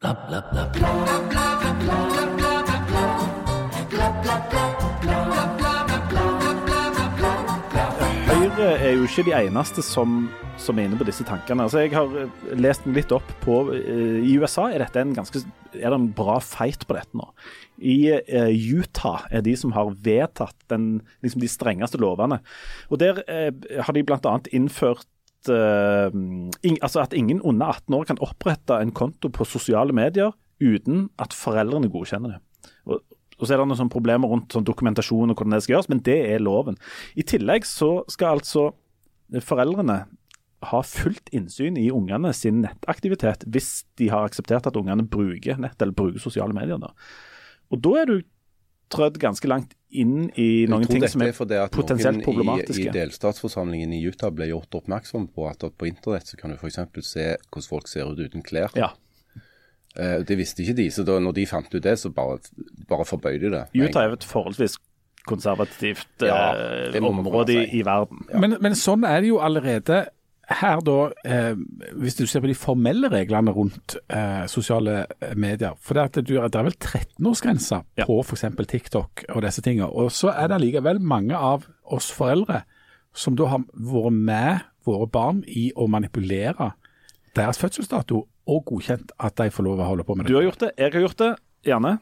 Høyre er jo ikke de eneste som, som er inne på disse tankene. Altså, jeg har eh, lest meg litt opp på uh, I USA er, dette en ganske, er det en bra fight på dette nå. I uh, Utah er de som har vedtatt den, liksom de strengeste lovene. Og Der uh, har de bl.a. innført eh, in, altså at ingen under 18 år kan opprette en konto på sosiale medier uten at foreldrene godkjenner det. Og, og så er det noen sånne problemer rundt sånn dokumentasjon og hvordan det skal gjøres, men det er loven. I tillegg så skal altså foreldrene ha fullt innsyn i ungene sin nettaktivitet hvis de har akseptert at ungene bruker nett eller bruker sosiale medier. Da. Og da er du trødd ganske langt inn i noen ting som er potensielt problematiske. I, I delstatsforsamlingen i Utah ble gjort oppmerksom på at på internett så kan du f.eks. se hvordan folk ser ut uten klær. Ja. Eh, det visste ikke de, så da når de fant ut det, så bare, bare forbød de det. Utah er et forholdsvis konservativt ja, eh, område i, i, verden. Ja. Men, men, sånn er det jo allerede her da, eh, hvis du ser på de formelle reglene rundt eh, sosiale eh, medier. For det, at du, det er vel 13-årsgrense ja. på f.eks. TikTok og disse tingene. Og så er det likevel mange av oss foreldre som da har vært med våre barn i å manipulere deres fødselsdato og godkjent at de får lov å holde på med det. Du har gjort det, jeg har gjort det. Gjerne.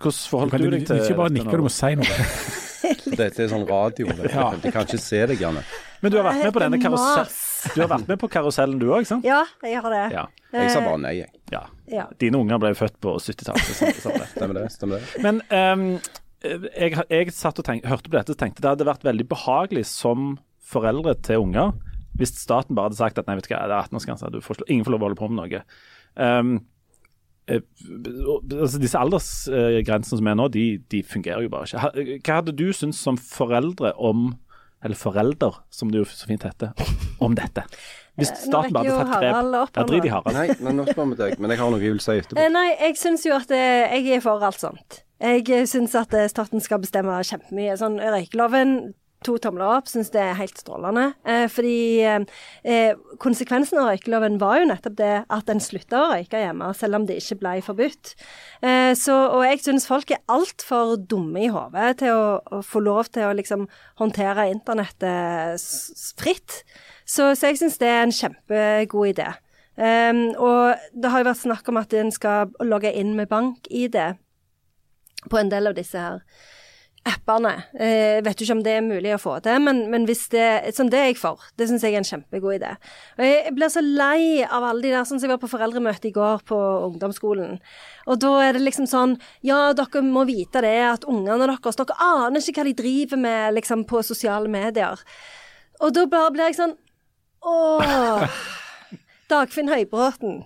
Hvordan forholdt du, du deg til Ikke bare nikke, du må si noe. Dette er sånn radio. Ja. De kan ikke se deg, Janne. Men du har vært med på denne karusellen Du har vært med på karusellen du òg, sant? Ja, jeg har det. Ja. Jeg sa bare nei, jeg. Ja. ja. Dine unger ble født på 70-tallet. Stemmer det. stemmer det. Men um, jeg, jeg, satt og tenk, hørte på dette og tenkte det hadde vært veldig behagelig som foreldre til unger hvis staten bare hadde sagt at nei, vet du hva, det er 18-årsgrense, ingen får lov å holde på med noe. Um, altså disse aldersgrensene som er nå, de, de, fungerer jo bare ikke. Hva hadde du syntes som foreldre om, eller forelder, som det jo så fint heter, om dette? Hvis eh, staten bare hadde tatt grep Ja, drit i Harald. Nei, men nå spør vi deg, men jeg har noe jeg vil si etterpå. Nei, jeg syns jo at jeg er for alt sånt. Jeg syns at staten skal bestemme kjempemye. Sånn røykeloven to tomler opp, syns det er helt strålende. Eh, fordi eh, konsekvensen av røykeloven var jo nettopp det at en slutta å røyke hjemme, selv om det ikke ble forbudt. Eh, så, og jeg syns folk er altfor dumme i hodet til å, å, få lov til å liksom håndtere internettet fritt. Så, så jeg syns det er en kjempegod idé. Um, og det har jo vært snakk om at en skal logge inn med bank-ID på en del av disse her appene. Jeg eh, vet ikke om det er mulig å få til, men, men hvis det, sånn, det er jeg for. Det syns jeg er en kjempegod idé. Og jeg blir så lei av alle de der, sånn som jeg var på foreldremøte i går på ungdomsskolen. Og da er det liksom sånn Ja, dere må vite det, at ungene deres Dere aner ikke hva de driver med liksom på sosiale medier. Og da blir jeg sånn Åh. Dagfinn Høybråten.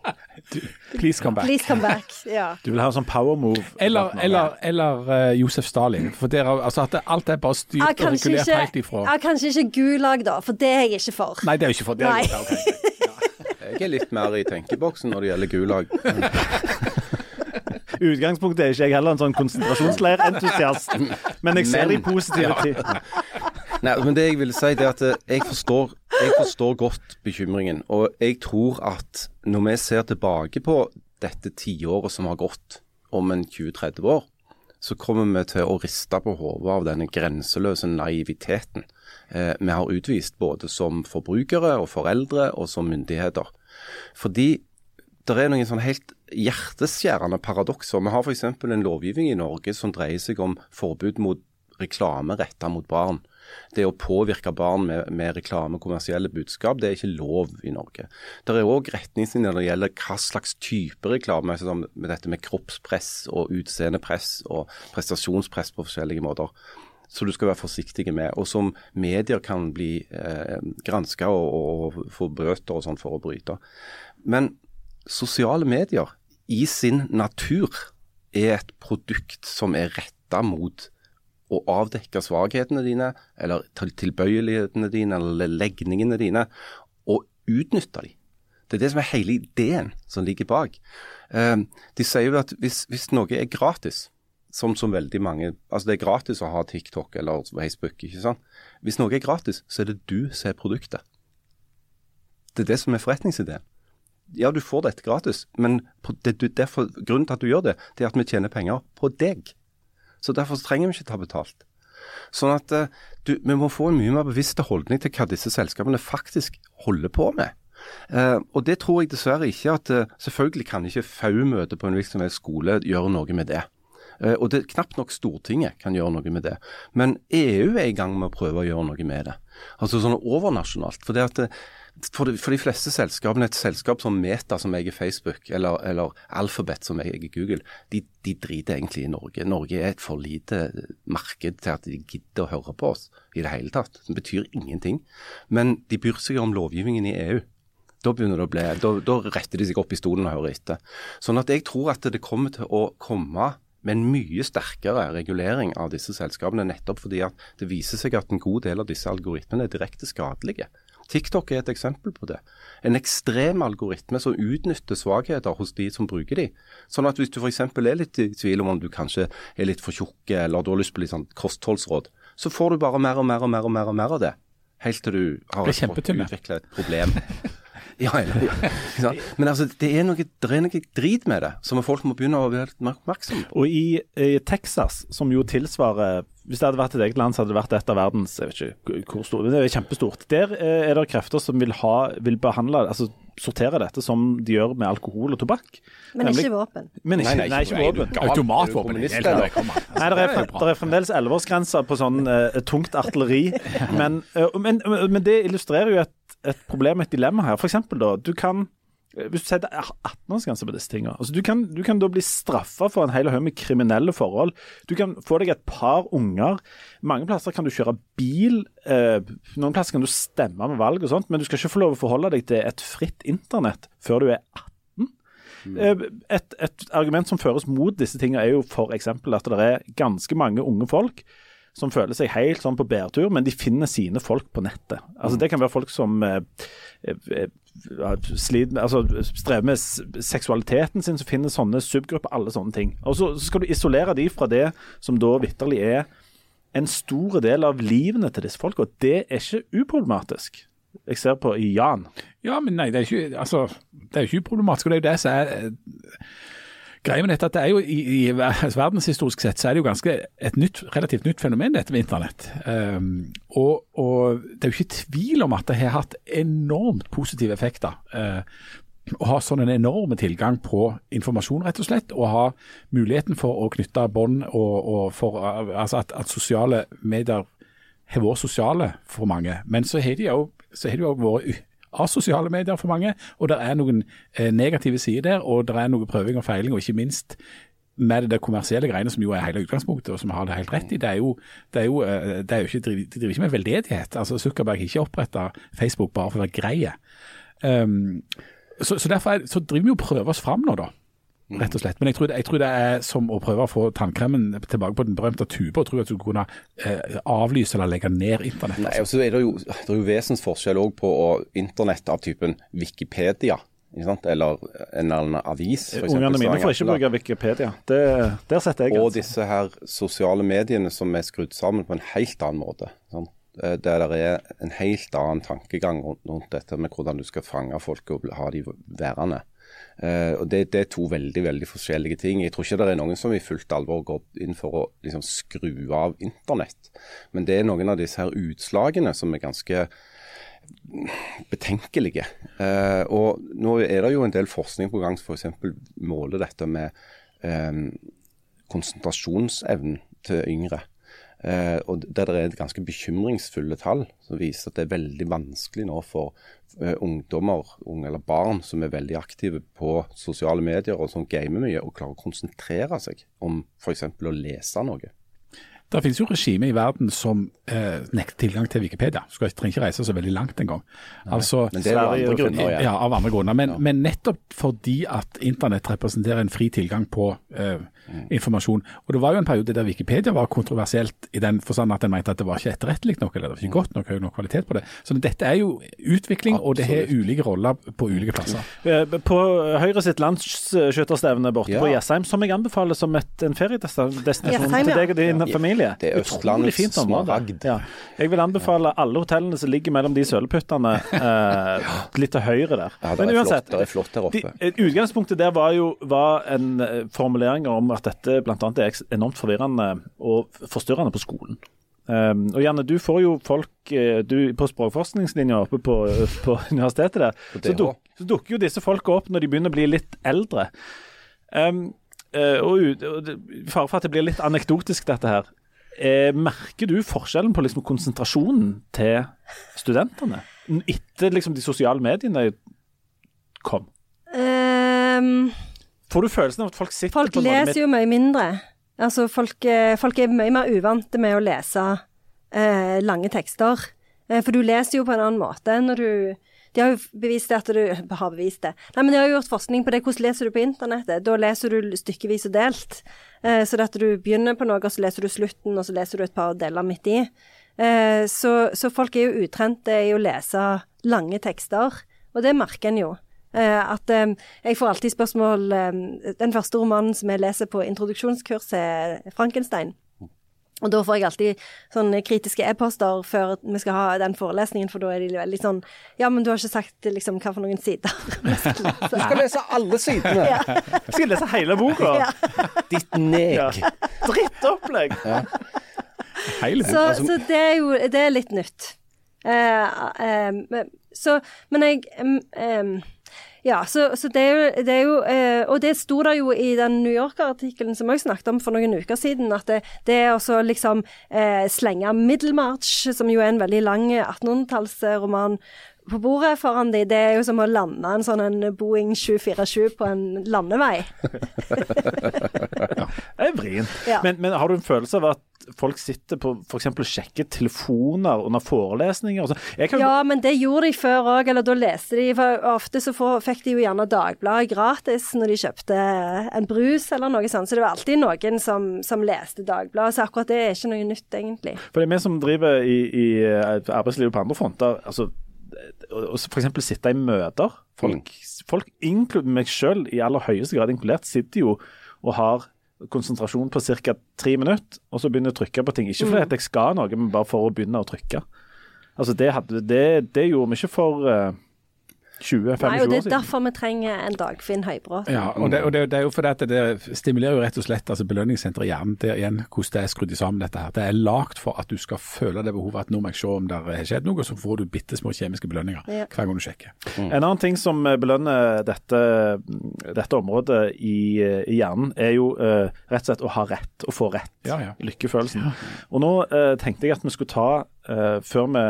please come back. Please come back, ja. Du vil ha en sånn power move? Eller, eller, eller uh, Josef Stalin. For er, altså at alt er bare styrt og regulert ikke, helt ifra. Ja, kanskje ikke Gulag, da, for det er jeg ikke for. Nei, det er jeg ikke for. Det er jeg, okay. ja. jeg er litt mer i tenkeboksen når det gjelder Gulag. utgangspunktet er ikke jeg heller en sånn konsentrasjonsleirentusiast, men jeg ser de positive ja. til. Nei, men det jeg vil si, det er at eh, jeg forstår, jeg forstår godt bekymringen. Og jeg tror at når vi ser tilbake på dette tiåret som har gått om en 20-30 år, så kommer vi til å riste på hodet av denne grenseløse naiviteten eh, vi har utvist, både som forbrukere og foreldre og som myndigheter. Fordi det er noen sånn helt hjerteskjærende paradokser. Vi har f.eks. en lovgivning i Norge som dreier seg om forbud mot reklame retta mot barn. Det å påvirke barn med, med reklame, kommersielle budskap, det er ikke lov i Norge. Det er òg retningslinjer når det gjelder hva slags type reklame, som med dette med kroppspress og utseendepress og prestasjonspress på forskjellige måter. Så du skal være forsiktig med, og som medier kan bli eh, granska og, og, få bøter og sånn for å bryte. Men sosiale medier i sin natur er et produkt som er retta mot å avdekke svakhetene dine, eller tilbøyelighetene dine, eller legningene dine, og utnytte dem. Det er det som er hele ideen som ligger bak. Uh, de sier jo at hvis, hvis, noe er gratis, som, som veldig mange Altså det er gratis å ha TikTok eller Facebook, ikke sant. Hvis noe er gratis, så er det du som er produktet. Det er det som er forretningsideen. ja, du får dette gratis, men det, derfor, grunnen til at du gjør det, det er at vi tjener penger på deg. Så derfor trenger vi ikke ta betalt. Sånn at eh, du, vi må få en mye mer bevisst holdning til hva disse selskapene faktisk holder på med. Uh, og det tror jeg dessverre ikke at uh, Selvfølgelig kan ikke FAU-møte på en virksomhetsskole gjøre noe med det. Uh, og det knapt nok Stortinget kan gjøre noe med det. Men EU er i gang med å prøve å gjøre noe med det. Altså sånn overnasjonalt. For, det at, for, de, for de fleste selskapene, et selskap som Meta, som eier Facebook, eller, eller, Alphabet, som eier Google, de, de, driter egentlig i Norge. Norge er et for lite marked til at de gidder å høre på oss i det hele tatt. Det betyr ingenting. Men de bryr seg om lovgivningen i EU. Da begynner det å bli, da, da, retter de seg opp i stolen og hører etter. Sånn at jeg tror at det kommer til å komme med en mye sterkere regulering av disse selskapene, nettopp fordi at det viser seg at en god del av disse algoritmene er direkte skadelige. TikTok er et eksempel på det. En ekstrem algoritme som utnytter svakheter hos de som bruker de. Sånn at hvis du f.eks. er litt i tvil om om du kanskje er litt for tjukk eller du har lyst på litt sånn kostholdsråd, så får du bare mer og mer og mer og mer, og mer av det. Helt til du har utvikla et problem. Ja, ja, Men altså, det er, noe, det er noe drit med det, som folk må begynne å være mer oppmerksomme på. Og i, i, Texas, som jo tilsvarer Hvis det hadde vært et eget land, så hadde det vært et av verdens jeg vet ikke hvor stort, det er kjempestort. Der eh, er det krefter som vil, ha, vil behandle altså sortere dette som de gjør med alkohol og tobakk. Men ikke våpen. Men ikke, nei, nei, ikke våpen. Automatvåpen. Nei, det er, det er fremdeles elleveårsgrense på sånn uh, tungt artilleri. Men, uh, men, men, det illustrerer jo et et problem, et dilemma her. For eksempel da, du kan hvis du setter 18-årsgrense på disse tingene altså du, kan, du kan da bli straffa for en hel haug med kriminelle forhold. Du kan få deg et par unger. Mange plasser kan du kjøre bil. Eh, noen plasser kan du stemme med valg og sånt, men du skal ikke få lov å forholde deg til et fritt internett før du er 18. Mm. Eh, et, et, argument som føres mot disse tingene, er jo f.eks. at det er ganske mange unge folk som føler seg helt sånn på bærtur, men de finner sine folk på nettet. Altså. Det kan være folk som eh, eh, eh altså, strever med seksualiteten sin, som finner sånne subgrupper, alle sånne ting. Og så, så skal du isolere de fra det som da vitterlig er en stor del av livene til disse folka. Det er ikke uproblematisk. Jeg ser på Jan. Ja, men nei, det er ikke, altså, det er ikke uproblematisk. og det er jo det som er Greia med dette at det er jo i, i verdenshistorisk sett så er det jo ganske et nytt, relativt nytt fenomen, dette med internett. Um, og, og, det er jo ikke tvil om at det har hatt enormt positive effekter. Uh, å ha sånn en enorm tilgang på informasjon, rett og slett. Og ha muligheten for å knytte bånd, og, og for altså at, at, sosiale medier har vært sosiale for mange. Men så har de jo vært av sosiale medier for mange, og det er noen eh, negative sider der. Og det er noe prøving og feiling, og ikke minst med det, der kommersielle greiene, som jo er hele utgangspunktet, og som har det helt rett i. Det er jo, det er jo, eh, det er jo ikke, de driver ikke med veldedighet. Altså Zuckerberg har ikke oppretta Facebook bare for å være greie. Um, så, så, derfor er, så driver vi og prøver oss fram nå, da rett og slett. Men jeg tror, jeg tror, det er som å prøve å få tannkremen tilbake på den berømte tuba og tro at du kunne eh, avlyse eller legge ned internett. Nei, og så er det jo, det er jo vesensforskjell òg på internett av typen Wikipedia. Eller en eller annen avis. Ungene mine får ikke bruke Wikipedia. Det, der setter jeg Og disse her sosiale mediene som er skrudd sammen på en helt annen måte. Sant? Eh, der det er en helt annen tankegang rundt, rundt, dette med hvordan du skal fange folk og ha de værende. Uh, og det, det, er to veldig veldig forskjellige ting. Jeg tror ikke det er noen som i fullt alvor går inn for å liksom, skru av internett. Men det er noen av disse her utslagene som er ganske betenkelige. Uh, og nå er det jo en del forskning på gang som f.eks. måler dette med um, konsentrasjonsevnen til yngre. Uh, og Der det er ganske bekymringsfulle tall som viser at det er veldig vanskelig nå for ungdommer unge eller barn som er veldig aktive på sosiale medier og som gamer mye, og klarer å konsentrere seg om f.eks. å lese noe. Det finnes jo regimer i verden som eh, nekter tilgang til Wikipedia. Du trenger ikke reise så veldig langt engang. Altså, men det er av andre grunner. Ja, av andre grunner. Men, ja. men, nettopp fordi at internett representerer en fri tilgang på eh. Informasjon. Og Det var jo en periode der Wikipedia var kontroversielt i den forstand at en mente at det var ikke etterrettelig nok, eller det var ikke godt nok, høy nok kvalitet på det. Så dette er jo utvikling, Absolutt. og det har ulike roller på ulike plasser. Eh, på Høyre sitt landsskytterstevne borte ja. på Jessheim, som jeg anbefaler som et, en feriedestinasjon til deg og din familie familie. Det er Østlandets smaragd. Ja. Jeg vil anbefale alle hotellene som ligger mellom de sølepyttene, eh, litt til høyre der. Ja, det Men er, uansett, flott, det er flott der oppe. De, utgangspunktet der var jo var en eh, formulering om at dette bl.a. er enormt forvirrende og forstyrrende på skolen. Um, og Janne, du får jo folk eh, du, på språkforskningslinja oppe på, på universitetet der. På Så, duk, så dukker jo disse folka opp når de begynner å bli litt eldre. Um, og og I fare for at det blir litt anekdotisk, dette her. Eh, merker du forskjellen på liksom, konsentrasjonen til studentene etter liksom, de sosiale mediene kom? Ehm, Får du følelsen av at folk sitter folk på måte leser jo mye mindre. Altså, folk, eh, folk er mye mer uvante med å lese eh, lange tekster. Eh, for du leser jo på en annen måte når du De har jo bevist det at du har bevist det. Nei, men de har jo gjort forskning på det. Hvordan leser du på internettet? Da leser du stykkevis og delt. Eh, så at du begynner på noe, og så leser du slutten, og så leser du et par deler midt i. Eh, så, så folk er jo utrente i å lese lange tekster, og det merker en jo. Eh, at eh, jeg får alltid spørsmål eh, Den første romanen som jeg leser på introduksjonskurs, er Frankenstein. Og da får jeg alltid sånne kritiske e-poster før vi skal ha den forelesningen, for da er de veldig sånn Ja, men du har ikke sagt liksom hva for noen sider. Du skal lese alle sidene! Jeg skal lese hele boka! Ja. Ditt neg. Ja. Drittopplegg! Hele Så, så det er jo det er litt nytt. Uh, eh, men- så, men jeg um, em, Ja, så, så det er jo, det er jo eh, Og det sto der jo i den New Yorker-artikkelen som jeg snakket om for noen uker siden, at det, det også liksom eh, slenge Middlemarch, som jo er en veldig lang 1800-tallsroman, på bordet foran de. Det er jo som å lande en sånn en Boeing 747 på en landevei. Det er vrient. Ja. Men, men har du en følelse av at folk sitter på f.eks. og sjekker telefoner under forelesninger? og? Jeg kan, Ja, men det gjorde de før òg, eller da leste de. For ofte så fikk de jo gjerne Dagbladet gratis når de kjøpte en brus eller noe sånt. Så det var alltid noen som, som leste Dagbladet. Så akkurat det er ikke noe nytt, egentlig. For det er vi som driver i, i eh, arbeidslivet på andre fronter. altså å f.eks. for eksempel sitte i møter. Folk, folk inkludert meg selv, i aller høyeste grad inkludert, sitter jo og har konsentrasjon på ca. tre minutter, og så begynner jeg å trykke på ting. Ikke fordi mm. jeg skal noe, men bare for å begynne å trykke. Altså Det, hadde, det, det gjorde vi ikke for eh, 20-25 Nei, og det er derfor vi trenger en Dagfinn Høybråt. Ja, og det, og det, det er jo fordi at det stimulerer jo rett og slett altså belønningssenteret i hjernen. Er igjen hvordan det er skrudd sammen dette her. Det er lagt for at du skal føle det behovet at nå må jeg se om det har skjedd noe, så får du bitte små kjemiske belønninger Ja. hver gang du sjekker. En annen ting som eh, belønner dette, dette området i, i hjernen, er jo uh, rett og slett å ha rett, å få rett. Ja, ja. Lykkefølelsen. Og nå uh, tenkte jeg at vi skulle ta, eh, før, vi,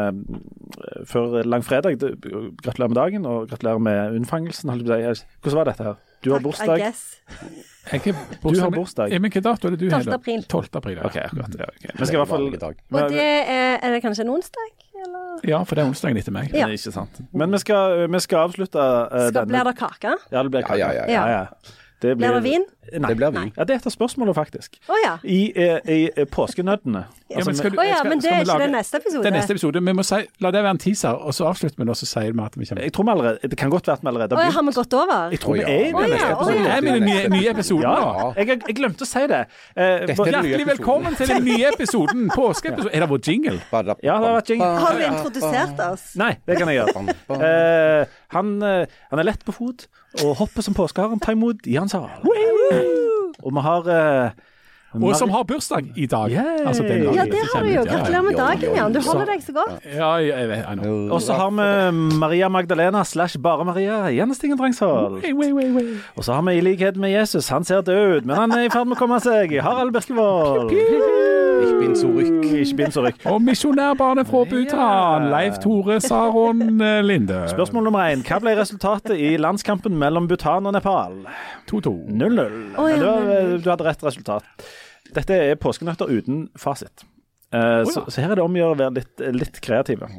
før langfredag Gratulerer med dagen, og gratulerer med unnfangelsen. Hvordan var dette her? Du har I bursdag. Jeg er Du har bursdag. Men Hvilken dato er det du 12. har? 12. april. 12. april. Ja. OK, akkurat. Ja, okay. Men skal i hvert fall. Og det er, er det kanskje en onsdag? Eller? ja, for det er onsdagen etter meg. Ja. Eh, Ikke sant. Men vi skal, vi skal avslutte uh, Skal, blir det kake? Ja, det blir Ja, ja, ja, ja. ja. ja. blir... Blir det vin? Nei. Det blir vi. Ja, det er et av spørsmålene, faktisk. Oh, ja. I, i, i eh, påskenøttene. Ja, men skal du- Å ja, men det er ikke lage- det neste episode. Det er neste episode. Vi må si, la det være en teaser, og så avslutter vi, og så sier vi at vi kommer Jeg tror vi allerede, Det kan godt være at vi allerede Å ja, har vi gått over? Jeg tror vi er i den ja, neste episoden. ja. Er den nye, nye episoden Ja, jeg, jeg glemte å si det. Eh, den nye Hjertelig velkommen til den nye episoden, påskeepisoden. Er det vår jingle? Ja, det har vært jingle. Har du introdusert oss? Nei, det kan jeg gjøre. Uh, han, eh, han er lett på fot og hopper som påskeharen. Ta imot Jan Saral. Og vi har eh, Og som har bursdag i dag. Altså, den dagen Ja, det har du jo. Gratulerer med dagen, Jan. Du holder deg så godt. Ja, jeg vet, I know. Og så har vi Maria Magdalena slash Bare Maria Jennestingen wait. Og så har vi i likhet med Jesus, han ser død ut, men han er i ferd med å komme seg. Harald Birkevold. Ich bin zurück. Rykk. Og misjonærbarnet fra Bhutan, Leif Tore Saron eh, Linde. Spørsmål nummer én. Hva ble resultatet i landskampen mellom Bhutan og Nepal? 2-2. 0-0. Men 0-0. du hadde rett resultat. Dette er påskenøtter uten fasit. Eh, så, så her er det om å gjøre å være litt, litt kreative.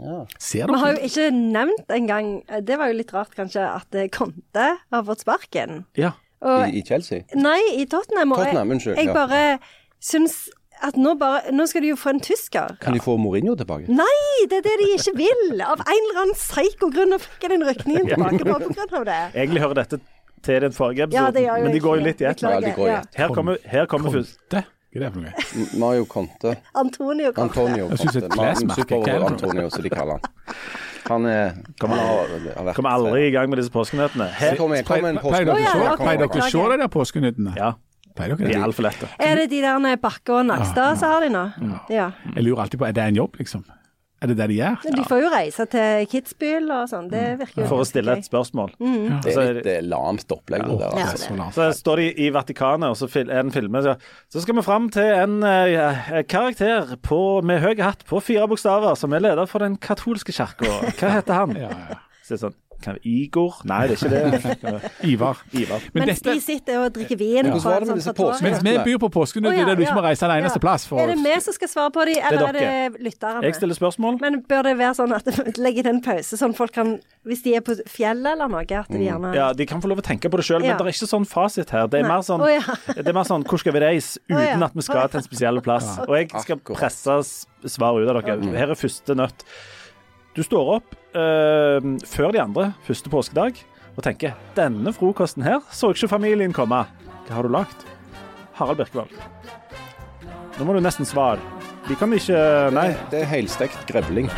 Ser Vi har jo ikke nevnt engang Det var jo litt rart, kanskje, at Konte Conte har fått sparken. Ja. Og, I, I Chelsea? nei, i Tottenham. Og Tottenham, jeg, unnskyld, jeg ja. bare syns at nå, bare, nå skal de jo få en tysker. Kan de få Mourinho tilbake? Nei, det er det de ikke vil! Av en eller annen psyko-grunn. Nå fikk jeg den rykningen tilbake på grunn av det. Egentlig hører dette til den forrige episoden, ja, men de går jo litt i ett. Ja, ja. Her kommer, her kommer først Conte? Hva er det for noe? Mario Conte. Antonio Conte. Antonio Jeg synes Conte. et klesmerke, hva er? Antonio, som de kaller han. Han er Kommer Kommer aldri i gang med disse påskenøttene. Så kom en, kom en Pleier dere Å, se- de der påskenøttene? Ja, Pleier de er det? altfor lette. Er det de der Bakke og Nakstad som har de nå? Ja. Jeg lurer alltid på, er det en jobb, liksom? Er det det de gjør? De får jo reise til Kitzbühel og sånn. Det virker jo For å stille et spørsmål. Det er litt eh, lamt opplegg, det der. Ja, Altså. det er Så står de i Vatikanet, og så er det en filme. Så, så skal vi fram til en uh, karakter på, med høy hatt på fire bokstaver, som er leder for den katolske kirka. Hva heter han? Ja, ja. Så sånn, kan, Igor? Nei, det er ikke det. Ivar. Ivar. Men Mens dette, de sitter og drikker vin. Hvordan var det med disse påskene? mens vi byr på påskenøtter oh, ja, er det du ikke må reise en eneste ja. plass for Er det vi som skal svare på dem, eller er er, det lytterne? Jeg stiller spørsmål. Men bør det være sånn at det legger til en pause, sånn folk kan Hvis de er på fjellet eller noe, at de gjerne Ja, De kan få lov å tenke på det sjøl, Ja. men det er ikke sånn fasit her. Det er mer sånn, oh, ja. det er mer sånn hvor skal vi reise uten at vi skal til en spesiell plass. Og jeg skal presse svaret svar ut av dere. Her er første nøtt. Du står opp eh, før de andre første påskedag og tenker denne frokosten her så ikke familien komme. Hva har du lagd? Harald Birkevold. Nå må du nesten svare. De kan ikke Nei. Det er helstekt grevling.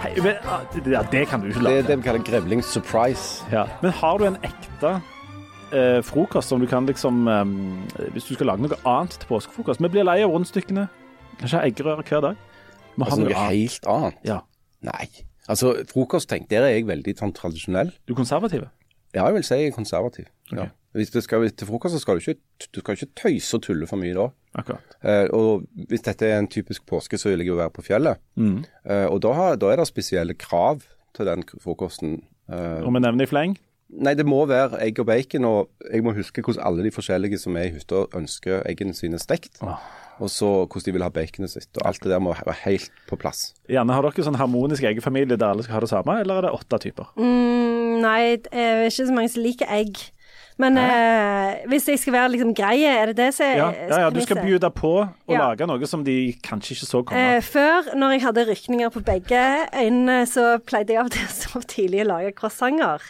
Hei, men, ah, ja, det kan du ikke lage. Det er det vi kaller grevling surprise. Ja. Men har du en ekte eh, frokost som du kan liksom eh, Hvis du skal lage noe annet til påskefrokost Vi blir lei av rundstykkene. Kanskje eggerøre hver dag. Vi har Altså noe noe helt annet. Ja. Nei. Altså, frokost, tenk, der er jeg veldig sånn tradisjonell. Du er konservativ. Ja, jeg vil si jeg er konservativ. Ja. Hvis du skal til frokost, så skal du ikke, du skal ikke tøyse og tulle for mye da. Eh, og hvis dette er en typisk påske, så vil jeg jo være på fjellet. Mm. Eh, og da, har, da er det spesielle krav til den frokosten. Eh, Og vi nevner i fleng. Nei, det må være egg og bacon, og jeg må huske hvordan alle de forskjellige som er i hytta ønsker eggene sine stekt. Oh. Og så hvordan de vil ha baconet sitt. Og alt det der må være helt på plass. Gjerne har dere sånn harmonisk eggefamilie der alle skal ha det samme, eller er det åtte typer? Mm, nei, det er ikke så mange som liker egg. Men eh, hvis jeg skal være liksom greie, er det det som er Ja, ja, ja, du skal bjude på å Ja. lage noe som de kanskje ikke så komme. Eh, før, når jeg hadde rykninger på begge øynene, så pleide jeg av og til å stå tidlig og lage croissanter.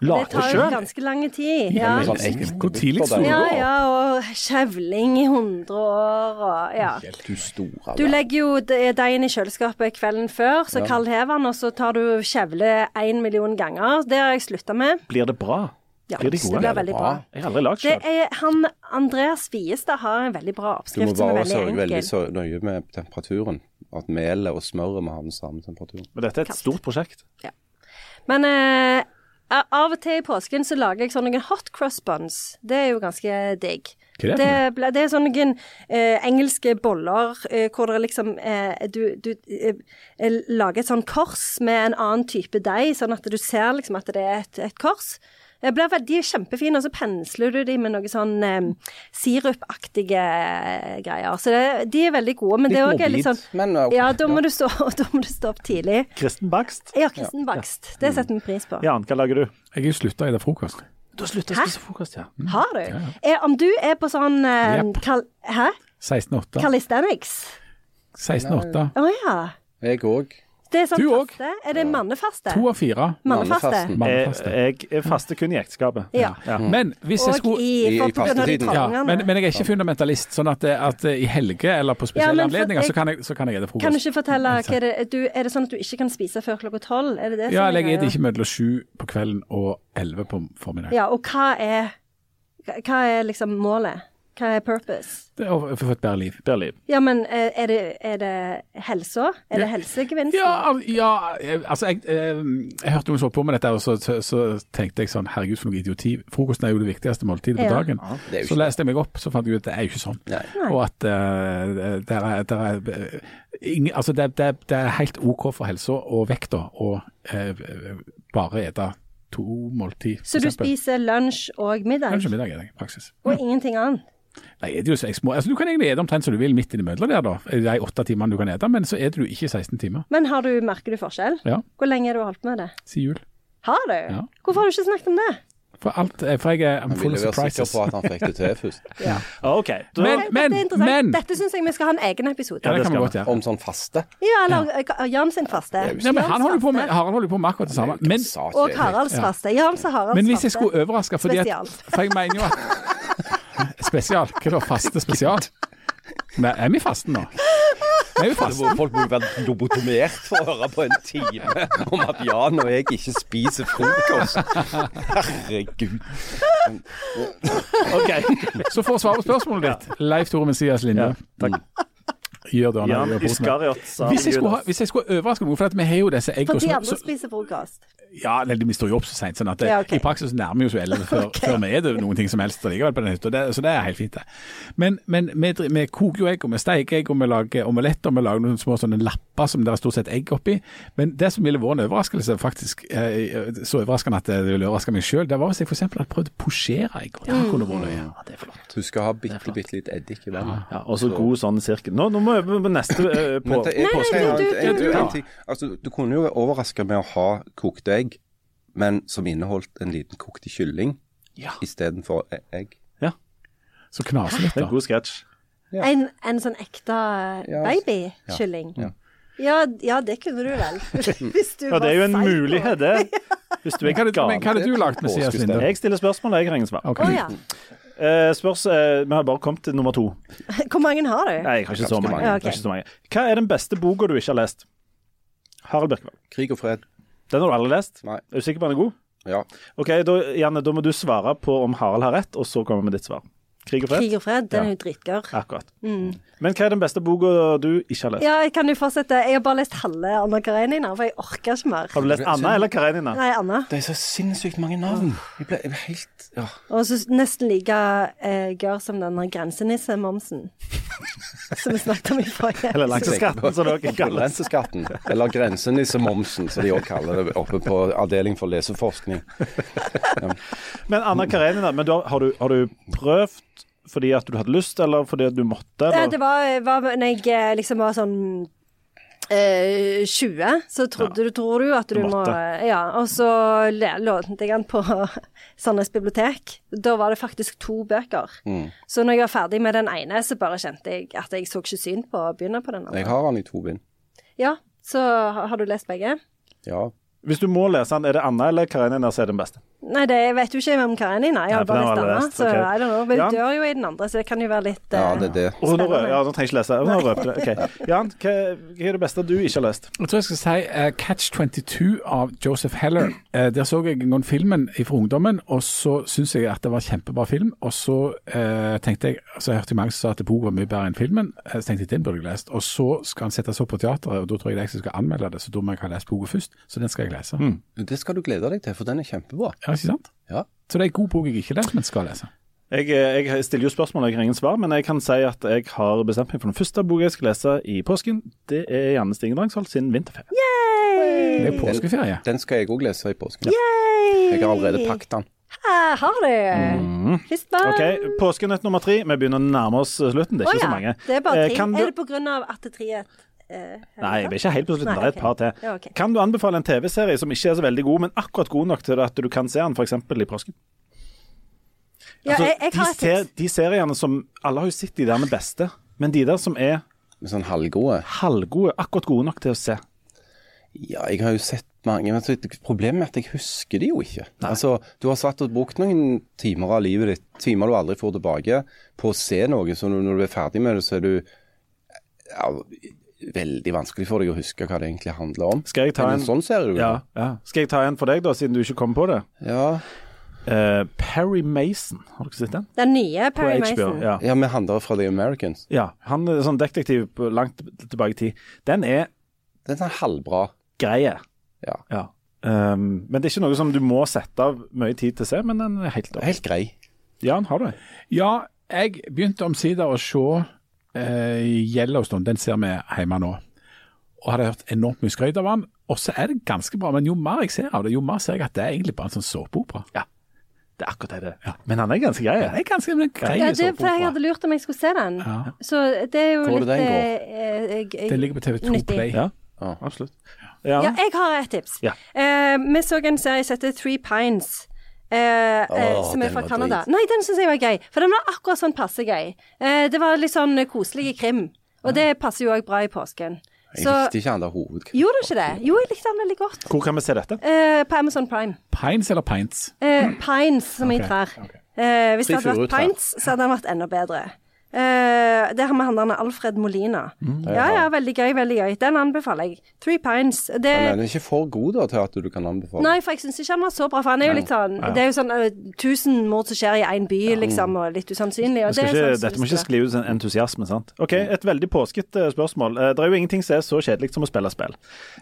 Det tar jo ganske lang tid. Ja. Hvor tidlig sto du ja, opp? ja, og kjevling i 100 år og ja. Du legger jo de- deigen i kjøleskapet kvelden før, så kaldhever den, og så tar du kjevle én million ganger. Det har jeg slutta med. Blir det bra? Ja, Blir de det blir veldig bra. Jeg har aldri lagd han, Andreas Fiestad har en veldig bra oppskrift som er bare veldig sørge veldig enkel. så nøye med temperaturen. At melet og smøret må ha den samme temperaturen. Men dette er et stort prosjekt. Men eh, av og til i påsken så lager jeg sånne hot cross buns. Det er jo ganske digg. Det det er sånne eh, engelske boller eh, hvor det liksom eh, Du, du eh, eh, lager et sånn kors med en annen type deig, sånn at du ser liksom at det er et, et kors. Blir de er kjempefine, og så pensler du de med noe sånn eh, sirupaktige eh, greier. Så det, de er veldig gode. Men Litt det òg er litt sånn men, okay, Ja, da må, ja. Du stå, da må du stå opp tidlig. Kristen bakst. Ja, kristen bakst. Det setter vi pris på. Jan, hva lager du? Jeg har slutta i det frokost. Du har slutta å spise frokost, ja. Har du? Er, om du er på sånn eh, yep. kal, Hæ? 16-8. Calisthenics? 16-8. Å ja. Jeg òg. Det er sånn Du òg? faste? Er det mannefaste? To av fire. Mannefaste? Mannefaste. Jeg, jeg er faste kun i ekteskapet. Ja. Men hvis jeg skulle i, I- fastetiden. ja, men, men jeg er ikke fundamentalist, sånn at, at i helger eller på spesielle ja, for- anledninger jeg- så kan jeg, så kan jeg frokost. Kan du ikke fortelle hva er det, du, Er det sånn at du ikke kan spise før klokka tolv? Er det det Ja, som eller jeg spiser ikke mellom sju på kvelden og elleve på formiddagen. Ja, og hva er Hva er liksom målet? Hva er purpose? Det er å få et bedre liv. Bedre liv. Ja, men eh, er det, er det helsa? Er det Ja. helsegevinsten? Ja, ja eh, altså jeg, jeg, jeg hørte noen så på med dette, og så, så, så tenkte jeg sånn Herregud, for noe idioti. Frokosten er jo det viktigste måltidet på dagen. Det er Så ikke leste jeg meg opp, så fant jeg ut at det er jo ikke sånn. Nei. Og at uh, det er, der er eh, ingen, altså det, det, det er helt OK for helsa og vekta å uh, bare ete to måltid. Så du eksempel. spiser lunsj og middag, Lunsj og middag er det i praksis. og ingenting annet? Nei, er det jo seks små. Altså, du kan egentlig ete omtrent som du vil midt innimellom der, da. De åtte timene du kan ete, men så eter du ikke 16 timer. Men har du, merker du forskjell? Ja, Hvor lenge har du holdt med det? Siden jul. Har du? Ja. Hvorfor har du ikke snakket om det? For alt eh, For jeg er I'm Han full ville være sikker surprises. på at han fikk det til først. OK. Da, Men- Dette er men- Dette syns jeg vi skal ha en egen episode. Ja, det kan vi godt gjøre. Om sånn faste. Ja, eller ja. Jan sin faste. Ja, men han holder på med, Harald holder på med akkurat det samme. Men, Og. Haralds faste. Jans og Haralds men hvis jeg skulle overraske fordi at, For jeg mener jo at Spesial? Hva da? Faste spesial? Nei, er vi fasten nå? Er vi fasten? Folk må jo være lobotomert for å høre på en time om at Jan og jeg ikke spiser frokost. Herregud. OK. Så for å svare på spørsmålet ditt, Leif Tore Messias Linde. Takk. Gjør det han gjør. Hvis jeg, skulle ha, hvis jeg skulle overraske noen, for at vi har jo disse For de andre spiser frokost. Ja, nei, vi står jo opp så seint, sånn at det, Ja, okay. i praksis nærmer vi oss jo elleve før, før vi er det noen ting som helst likevel på den hytta. Så det er helt fint, det. Men, men vi, vi koker jo egg, og vi steker egg, og vi lager omelett, og vi lager noen små sånne lapper som det er stort sett egg oppi. Men det som ville vært en overraskelse, faktisk eh, så overraskende at det ville overraske meg sjøl, det var hvis jeg f.eks. hadde prøvd å posjere egg. og Det kunne vært løye. Ja, det er flott. Du skal ha bitte, bitte litt eddik i vannet. Ja, og så god sånn sirkel. Nå, nå må jeg på neste eh, på Men er, du- en- en- du- du- ting? Altså, du kunne jo overraske med å ha kokte egg, men som inneholdt en liten kokt kylling Ja. istedenfor egg. egg. Så knaser litt, Det da. en god sketsj. Ja. En, en sånn ekte babykylling. Ja. Ja, ja, det kunne du vel. Hvis du Ja, det er jo en mulighet, det. Hvis du er Men hva gal. hadde du lagt, Messias Linde? Jeg stiller spørsmål, jeg ringer svar. Ok. Å Eh, spørs, eh, Vi har bare kommet til nummer to. Hvor mange har du? Nei, jeg har ikke så mange. Ja, okay. ikke så mange. Hva er den beste boka du ikke har lest? Harald Birkevold. Krig og fred. Den har du aldri lest? Nei. Er du sikker på at den er god? Ja. Ok, da, Janne, da må du svare på om Harald har rett, og så kommer vi med ditt svar. Krig og fred? Krig og fred, den Ja. er jo dritgørr. Akkurat. Men hva er den beste boka du ikke har lest? Ja, jeg kan jo fortsette. Jeg har bare lest halve Anna Karenina, for jeg orker ikke mer. Har du lest Anna eller Karenina? Nei, Anna. Det er så sinnssykt mange navn. Jeg ble, jeg ble helt ja. Og så nesten like eh, gørr som denne grensenisse-momsen. som vi snakket om i forrige. Eller lakseskatten, som dere kaller det. Renteskatten. Eller grensenissemomsen, som de også kaller det oppe på avdeling for leseforskning. Men Anna Karenina, men da, har, du, har du prøvd fordi at du hadde lyst, eller fordi at du måtte? Ja, Eller? det var, var når jeg eh, liksom var sånn eh, 20, så trodde du, tror du at du, måtte. må. Ja, og så lånte jeg den på Sandnes bibliotek. Da var det faktisk to bøker. Mm. Så når jeg var ferdig med den ene, så bare kjente jeg at jeg så ikke syn på å begynne på den Jeg har den i to bind. Ja, så har har du lest begge? Ja. Hvis du må lese den, er det Anna eller Karenina som er den beste? Nei, det jeg vet jo ikke hvem Karenina er. Jeg har bare lest Anna. Så okay. I don't know. Men Ja. hun dør jo i den andre, så det kan jo være litt ja, eh, det er det. Oh, nå, ja, nå trenger jeg ikke lese. Nå røper det. Ok. Jan, hva, hva er det beste du ikke har lest? Jeg tror jeg skal si uh, Catch 22 av Joseph Heller. Uh, der så jeg en gang filmen fra ungdommen, og så syns jeg at det var en kjempebra film. Og så eh, tenkte jeg Så jeg hørte mange som sa at boka var mye bedre enn filmen. Så tenkte jeg den burde jeg lest. Og så skal han settes opp på teateret, og da tror jeg det er jeg som skal anmelde det, så da må jeg ha lest boka først. Så den skal jeg lese. Det skal du glede deg til, for den er kjempebra. Ja, ikke sant? Ja. Så det er en god bok jeg ikke har men skal lese. Jeg, eh, jeg stiller jo spørsmål, jeg har ingen svar, men jeg kan si at jeg har bestemt meg for den første boka jeg skal lese i påsken. Det er Janne Stigen Drangsholt sin 'Vinterferie'. Det er påskeferie. Den skal jeg òg lese i påsken. Jeg har allerede pakket den. Jeg har det. Mm. Ok, Påskenøtt nummer tre. Vi begynner å nærme oss slutten. Det er ikke ikke ja, så mange. Det er bare Eh, tre. Eh, du- Er det av at det er eh, Nei, vi er ikke helt på slutten. Det er et par til. Ja, okay. Kan du anbefale en TV-serie som ikke er så veldig god, men akkurat god nok til at du kan se den f.eks. i påsken? Ja, Altså, jeg, jeg de, ser, de seriene som Alle har jo sett de der med beste, men de der som er sånn halvgode. halvgode, akkurat gode nok til å se. Ja, jeg har jo sett mange, men problemet er at jeg husker de jo ikke. Altså, Du har satt og brukt noen timer av livet ditt, timer du aldri får tilbake, på å se noe, så når når du er ferdig med det, så er du ja, veldig vanskelig for deg å huske hva det egentlig handler om. Skal jeg ta en sånn ser det ja, ja. Skal jeg ta en for deg, da, siden du ikke kom på det? Ja. Uh, Perry Mason, har dere sett den? Den nye Perry HBO. Mason. Ja. ja, med han der fra The Americans. ja. Han er sånn detektiv langt tilbake i tid. Den er Den er halvbra. greie. Ja. Ja. Um, men det er ikke noe som du må sette av mye tid til å se, men den er helt. Helt grei. Jan, har du? Ja, jeg begynte omsider å se eh, Yellowstone. Den ser vi hjemme nå. Og hadde hørt enormt mye skryt av den. Og så er det ganske bra, men jo mer jeg ser av det, jo mer ser jeg at det er egentlig bare en sånn såpeopera. Ja. Det er akkurat det det er. Men han er ganske grei. Det er ganske grei Ja, det er fordi jeg hadde lurt om jeg skulle se den. Ja. Så det er jo Hvor litt det den eh, eh, Den ligger på TV2 nyttig. Play. Ja, Ja. absolutt. Ja. Ja, jeg har et tips. Ja. Eh, vi så en serie som heter Three Pines. Eh, eh, som er fra Canada. Nei, den syns jeg var gøy. For den var akkurat sånn passe gøy. Eh, det var litt sånn koselig krim. Og det passer jo òg bra i påsken. Jeg Så likte ikke han der hovedkrim Gjorde du ikke det? Jo, jeg likte han veldig godt. Hvor kan vi se dette? Eh, på Amazon Prime. Pines eller pints? Eh, Pines, som i trær. Okay. Eh, hvis det hadde vært Pints, så hadde han vært enda bedre. Eh, det har med han Alfred Molina. Ja, ja, veldig gøy, veldig gøy. Den anbefaler jeg. Three Pines. Det, Men den er ikke for god da, til at du kan anbefale. Nei, for jeg syns ikke han var så bra. For han er jo litt sånn Det er jo sånn uh, tusen mord som skjer i én by, liksom, og litt usannsynlig. Og det er ikke, sånn dette må ikke skli ut en entusiasme, sant? OK, et veldig påskete spørsmål. Eh, Det er jo ingenting som er så kjedelig som å spille spill.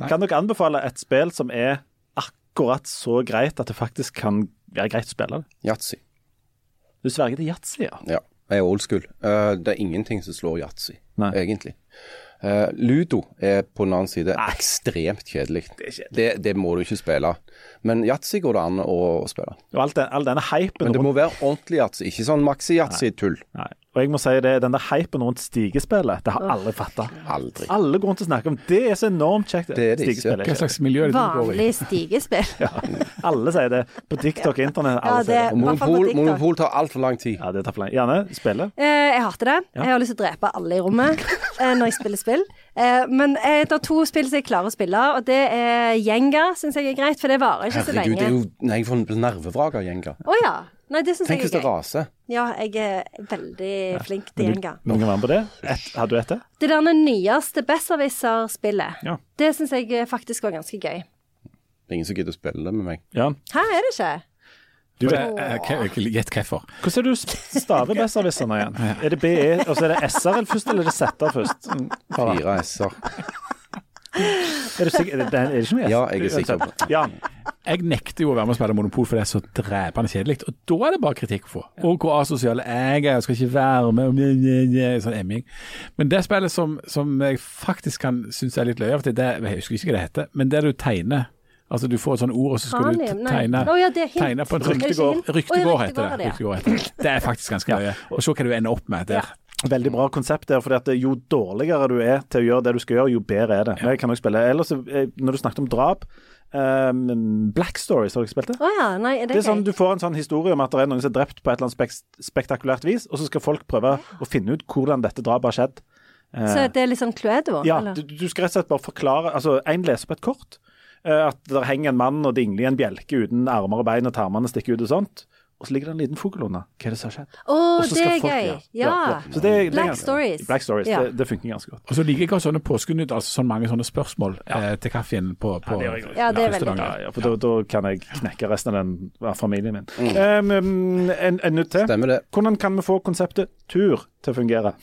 Kan dere anbefale et spill som er akkurat så greit at det faktisk kan være greit å spille det? Yatzy. Du sverger til yatzy, ja. Ja. Er old school. Uh, det er ingenting som slår yatzy, egentlig. Eh, Ludo er på den annen side ekstremt kjedelig. Det, det må du ikke spille. Men yatzy går det an å, å spille. Og alt den, all denne hypen Men det rundt må være ordentlig yatzy, ikke sånn maxi-yatzy-tull. Og jeg må si det, den der hypen rundt stigespillet, det har alle fatta. Aldri. Alle går rundt og snakker om det er så enormt kjekt. Det er det ikke. Hva slags miljø er det du går i? Vanlig stigespill. Alle sier det. På TikTok og internett. Ja, sier det- det. Monopol, monopol tar altfor lang tid. Ja, det tar for lenge. Gjerne spille. Uh, jeg hater det. Jeg har lyst til å drepe alle i rommet eh, når jeg spiller spill. Eh, men eh, det er to spill som jeg klarer å spille, og det er Jenga, syns jeg er greit, for det varer ikke så Herregud, lenge. det er jo Nei, jeg får nervevrak av gjenga. Å ja. Nei, det syns Tenk hvis det er raser. Ja, jeg er veldig flink til Men Jenga. du, men du kan være med på det? Et, har du et det? Det der nyeste Besserwisser-spillet, Ja. det syns jeg eh, faktisk var ganske gøy. Det er ingen som gidder å spille det med meg. Ja. Hæ, er det ikke? Du vet, Gjett hvorfor. hvordan er det du staver besserwisserne igjen? Er det BE, og så er det SR først, eller er det ZR først? Mm. Fire s-er. Er du sikker? Er det, er det ikke noe S? Ja, jeg er sikker på det. Ja. Jeg nekter jo å være med og spille Monopol, for det er så drepende kjedelig. Og da er det bare kritikk å få. Og hvor asosial jeg er, jeg skal ikke være med og nye, nye, nye, sånn emming. Men det spillet som, som jeg faktisk kan synes er litt løye av og til, det jeg husker ikke hva det heter, men det du tegner Altså du får et sånt ord, og så skal du tegne, oh, ja, tegne på en ryktegård. ja, Ryktegård heter det. Ryktegård heter det. Det er faktisk ganske løye. Og se hva du ender opp med der. Veldig bra konsept der, fordi at jo dårligere du er til å gjøre det du skal gjøre, jo bedre er det. Jeg kan også spille. Ellers, eh, når du snakket om drap um, Black Stories, har dere spilt det? Oh, ja, nei, er det, Det er sånn. Du får en sånn historie om at det er noen som er drept på et eller annet spek spektakulært vis, og så skal folk prøve å finne ut hvordan dette drapet har skjedd. Eh, Så det er liksom Cluedo? ja, eller? du, du skal rett og slett bare forklare Altså, en leser på et kort eh, at der henger en mann og dingler i en bjelke uten armer og bein, og tarmene stikker ut og sånt. Og så ligger det en liten fugl under. Hva er det som har skjedd? Å, oh, det er folk- gøy. ja, Ja. ja, ja. Det- det er Black ganske- Stories. Black Stories, Ja. det, det funker ganske godt. Og så liker jeg også sånne påskenytt, altså sånn mange sånne spørsmål eh, til kaffen på, på det er Ja, det er veldig gøy. Ja, ja, for da, da kan jeg knekke resten av den av familien min. Mm. um, en, en nytt til. Stemmer det. Hvordan kan vi få konseptet tur til å fungere?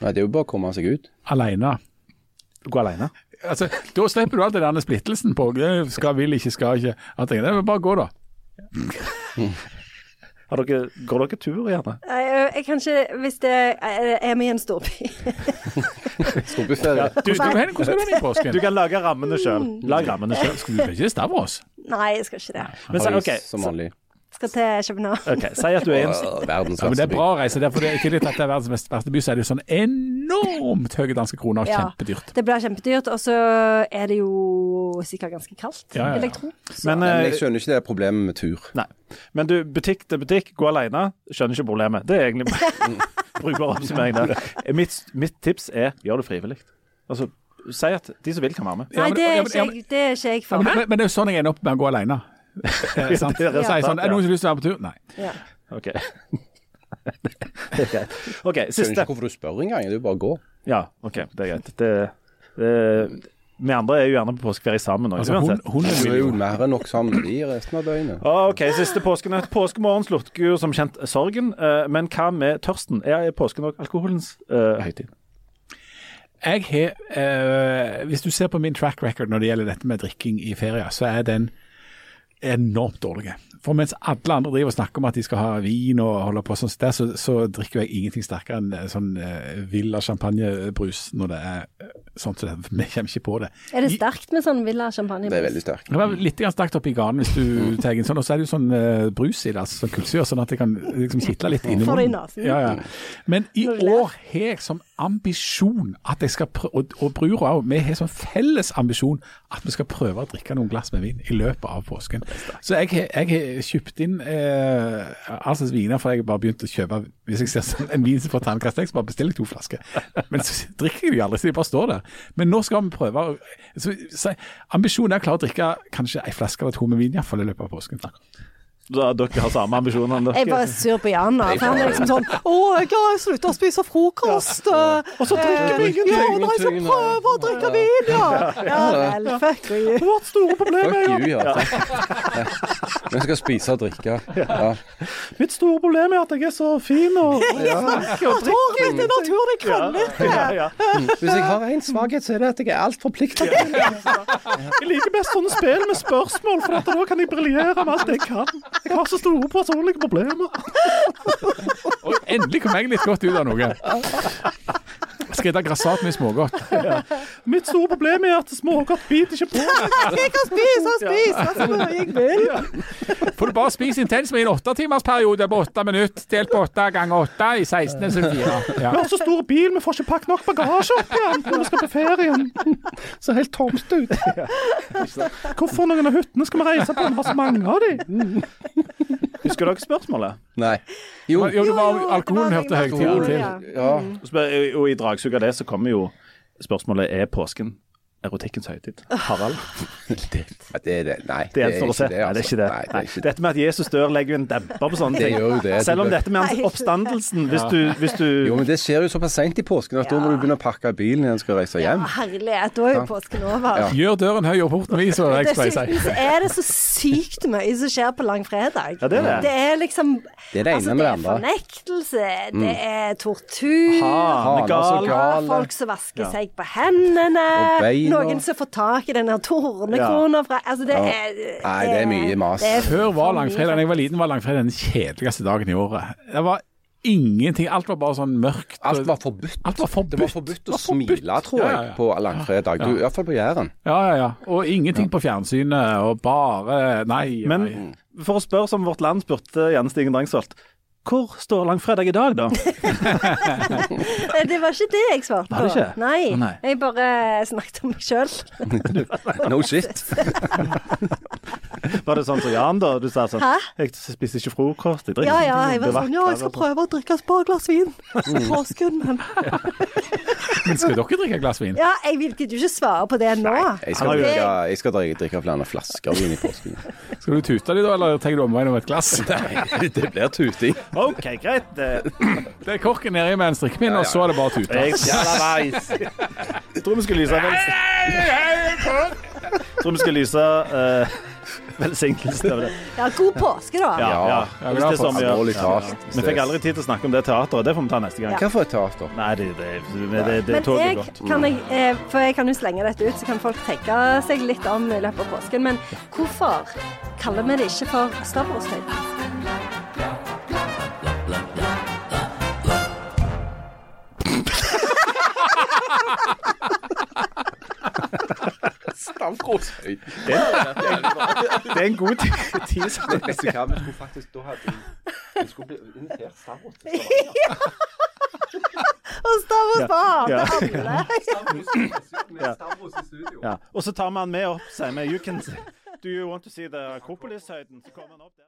Nei, det er jo bare å komme seg ut. Alene. Gå alene? Altså, da slipper du alt den der splittelsen på skal, vil, ikke, skal ikke. Jeg, det. Bare gå, da. Har dere, går dere tur, gjerne? Nei, Jeg kan ikke Hvis det er er med i en storby Storbyferie. Du, du, hvordan skal du hen i påsken? Du kan lage rammene sjøl. Lag rammene sjøl. Skal du ikke Stavros? Nei, jeg skal ikke det. Men så, okay, OK, som vanlig. Skal til København. ok, si at du er i en Åh, Verdens Ja, men Det verste er by. bra å reise der, for det er ikke litt at det er verdens verste by, så er det jo sånn enormt høye danske kroner og Ja. kjempedyrt. Det blir kjempedyrt, og så er det jo sikkert ganske kaldt, Ja, ja, ja. vil jeg tro. Så. Men, Men eh, jeg skjønner ikke det problemet med tur. Nei. Men du, butikk til butikk, gå alene. Skjønner ikke problemet. Det er egentlig brukbar oppsummering der. Mitt, mitt tips er gjør det frivillig. Altså, si at de som vil, kan være med. Nei, men- det er men- ikke ja, men- jeg, det er ikke jeg Ja, for. men, men, men det er jo sånn jeg ender opp med å gå alene. Eh, sant? Det er sant, ja. sånn, er det noen som har lyst til å være på tur? Nei. Ja. OK. det er greit. OK, Skjønner ikke hvorfor du spør engang. Det er jo bare å gå. Ja, OK, det er greit. Det, det, vi andre er jo gjerne på påskeferie sammen òg. Altså, hun, uansett. hun er jo jo mer enn nok sammen i resten av døgnet. OK, siste påskenøtt. Påskemorgen slukker jo som kjent sorgen. eh, Men hva med tørsten? Er påsken òg alkoholens uh, høytid? Jeg har, uh, Hvis du ser på min track record når det gjelder dette med drikking i ferie, så er den enormt dårlige. For mens alle andre driver og snakker om at de skal ha vin og holde på sånn, der, så, så drikker jeg ingenting sterkere enn eh, sånn eh, Villa champagnebrus når det er eh, sånn som det. Vi kommer ikke på det. Er det sterkt med sånn Villa champagnebrus? Det er veldig sterkt. Det var litt grann sterkt oppi ganen hvis du tar en sånn, og så er det jo sånn eh, brus i det, altså sånn kullsyre, sånn at det kan liksom kitle litt inni Får det i munnen. Ja, ja. Men i år har jeg som ambisjon at jeg skal prøve, og, og brura òg, vi har sånn felles ambisjon at vi skal prøve å drikke noen glass med vin i løpet av påsken. Så jeg, har- kjøpt inn eh, altså viner, for jeg har bare begynt å kjøpe Hvis jeg ser sånn en vin som får terningkast så bare bestiller jeg to flasker. Men så drikker jeg de aldri, så de bare står der. Men nå skal vi prøve. Så, så, ambisjonen er å klare å drikke kanskje ei flaske eller to med vin, iallfall i løpet av påsken. Da, dere har samme ambisjoner enn dere. Jeg er bare sur på Jan. da, For han er liksom sånn Å, jeg har slutta å spise frokost. Og så drikker vi ingenting. Ja, nei, jeg skal prøve å drikke vin, ja. Ja vel. Fuck you. Vårt store problem er Fuck you, ja. ja. Vi skal spise og drikke. Ja. Mitt store problem er at jeg er så fin og Håret mitt er naturlig krøllete. ja, ja. Hvis jeg har én svakhet, så er det at jeg er altfor pliktig. Jeg liker best sånne spill med spørsmål, for da kan jeg briljere med alt jeg kan. Jeg har så store personlige problemer. Og endelig kom jeg litt godt ut av noe. Jeg grassat med smågodt? Mitt store problem er at smågodt biter ikke på. Jeg kan spise og spise så mye jeg vil. Får du bare spise intens med en åttetimersperiode på åtte minutter, delt på åtte ganger åtte i 16 som fire. Ja. Vi har så stor bil, vi får ikke pakket nok bagasje opp igjen når vi skal på ferien. Så helt tomt ut. Hvorfor noen av hyttene skal vi reise på? Vi har så mange av de. Husker dere spørsmålet? Nei. Jo. Jo, det var Jo, jo, alkoholen hørte det. høytiden til. Ja. Ja. Spør- Og i dragsuget av det så kommer jo spørsmålet er påsken erotikkens høytid. Harald? Ja, det er det. Nei, Det gjenstår å se. det er ikke det. Nei, det er ikke det. Dette med at Jesus dør, legger jo en demper på sånne Det ting. gjør jo det. Selv om dette med hans oppstandelsen Hvis du, hvis du Jo, men det skjer jo såpass seint i påsken at da må du begynne å pakke bilen når en skal reise hjem. Ja, herlighet. Da er jo påsken over. Ja. Gjør døren høy og porten vid, så jeg pleier å Dessuten er det så sykt mye som skjer på langfredag. Ja, det er det. Det er liksom Det er det ene altså, med det det andre. fornektelse, det er tortur. Hanegal. Ja, folk som vasker seg på hendene. Og. Noen som får tak i den der tornekrona fra Altså, det er Nei, det er mye mas. Før var langfredagen, langfredag, da jeg var liten, var langfredag den kjedeligste dagen i året. Det var ingenting. Alt var bare sånn mørkt. Alt var forbudt. Alt var forbudt. Det var forbudt å var forbudt. smile, tror jeg, ja, ja. på langfredag. Du, I hvert fall på Jæren. Ja, ja, ja. Og ingenting på fjernsynet, og bare Nei. nei. Men for å spørre som Vårt Land spurte Janne Stigen Drangsvold hvor står langfredag i dag, da? Det var ikke det jeg svarte Var det på. ikke? Nei, nei. jeg bare snakket om meg sjøl. No shit. Var det sånn som Jan, da? Du sa sånn Hæ? Jeg spiser ikke frokost. Jeg drikker Ja, ja, jeg var sånn Ja, jeg skal prøve å drikke et par glass vin i påsken, men Men skal dere drikke et glass vin? Ja, jeg vil ikke, du ikke svare på det nå. Jeg skal drikke, jeg skal drikke, drikke flere flasker vin i påsken. Skal du tute de da, eller tar du omveien om et glass? Nei, det blir tuting. OK, greit. Det er korken i med en strikkepinne, og så er det bare å tute. Jeg, tror vi skal lyse vel... Tror vi skal lyse uh, velsignelsen over det. Ja, god påske, da. Ja, ja. Ja, Hvis det er sånn vi gjør. Vi fikk aldri tid til å snakke om det teateret. Det får vi ta neste gang. Hva for et teater? Nei, det, det, det, det, det Men toget jeg er godt. kan jeg, eh, for jeg kan jo slenge dette ut, så kan folk tenke seg litt om i løpet av påsken. Men hvorfor kaller vi det ikke for stavroshøytid? Stavråshøy. Det er en god tid teaser. Vet du hva, vi skulle faktisk da hadde Vi skulle bli invitert Stavros til Stavanger. Og stavros på Ja. alle! Stavros. Ja. Og så tar vi han med opp, sier vi You can Do you want to see the Acropolis-høyden? Så kommer han opp der.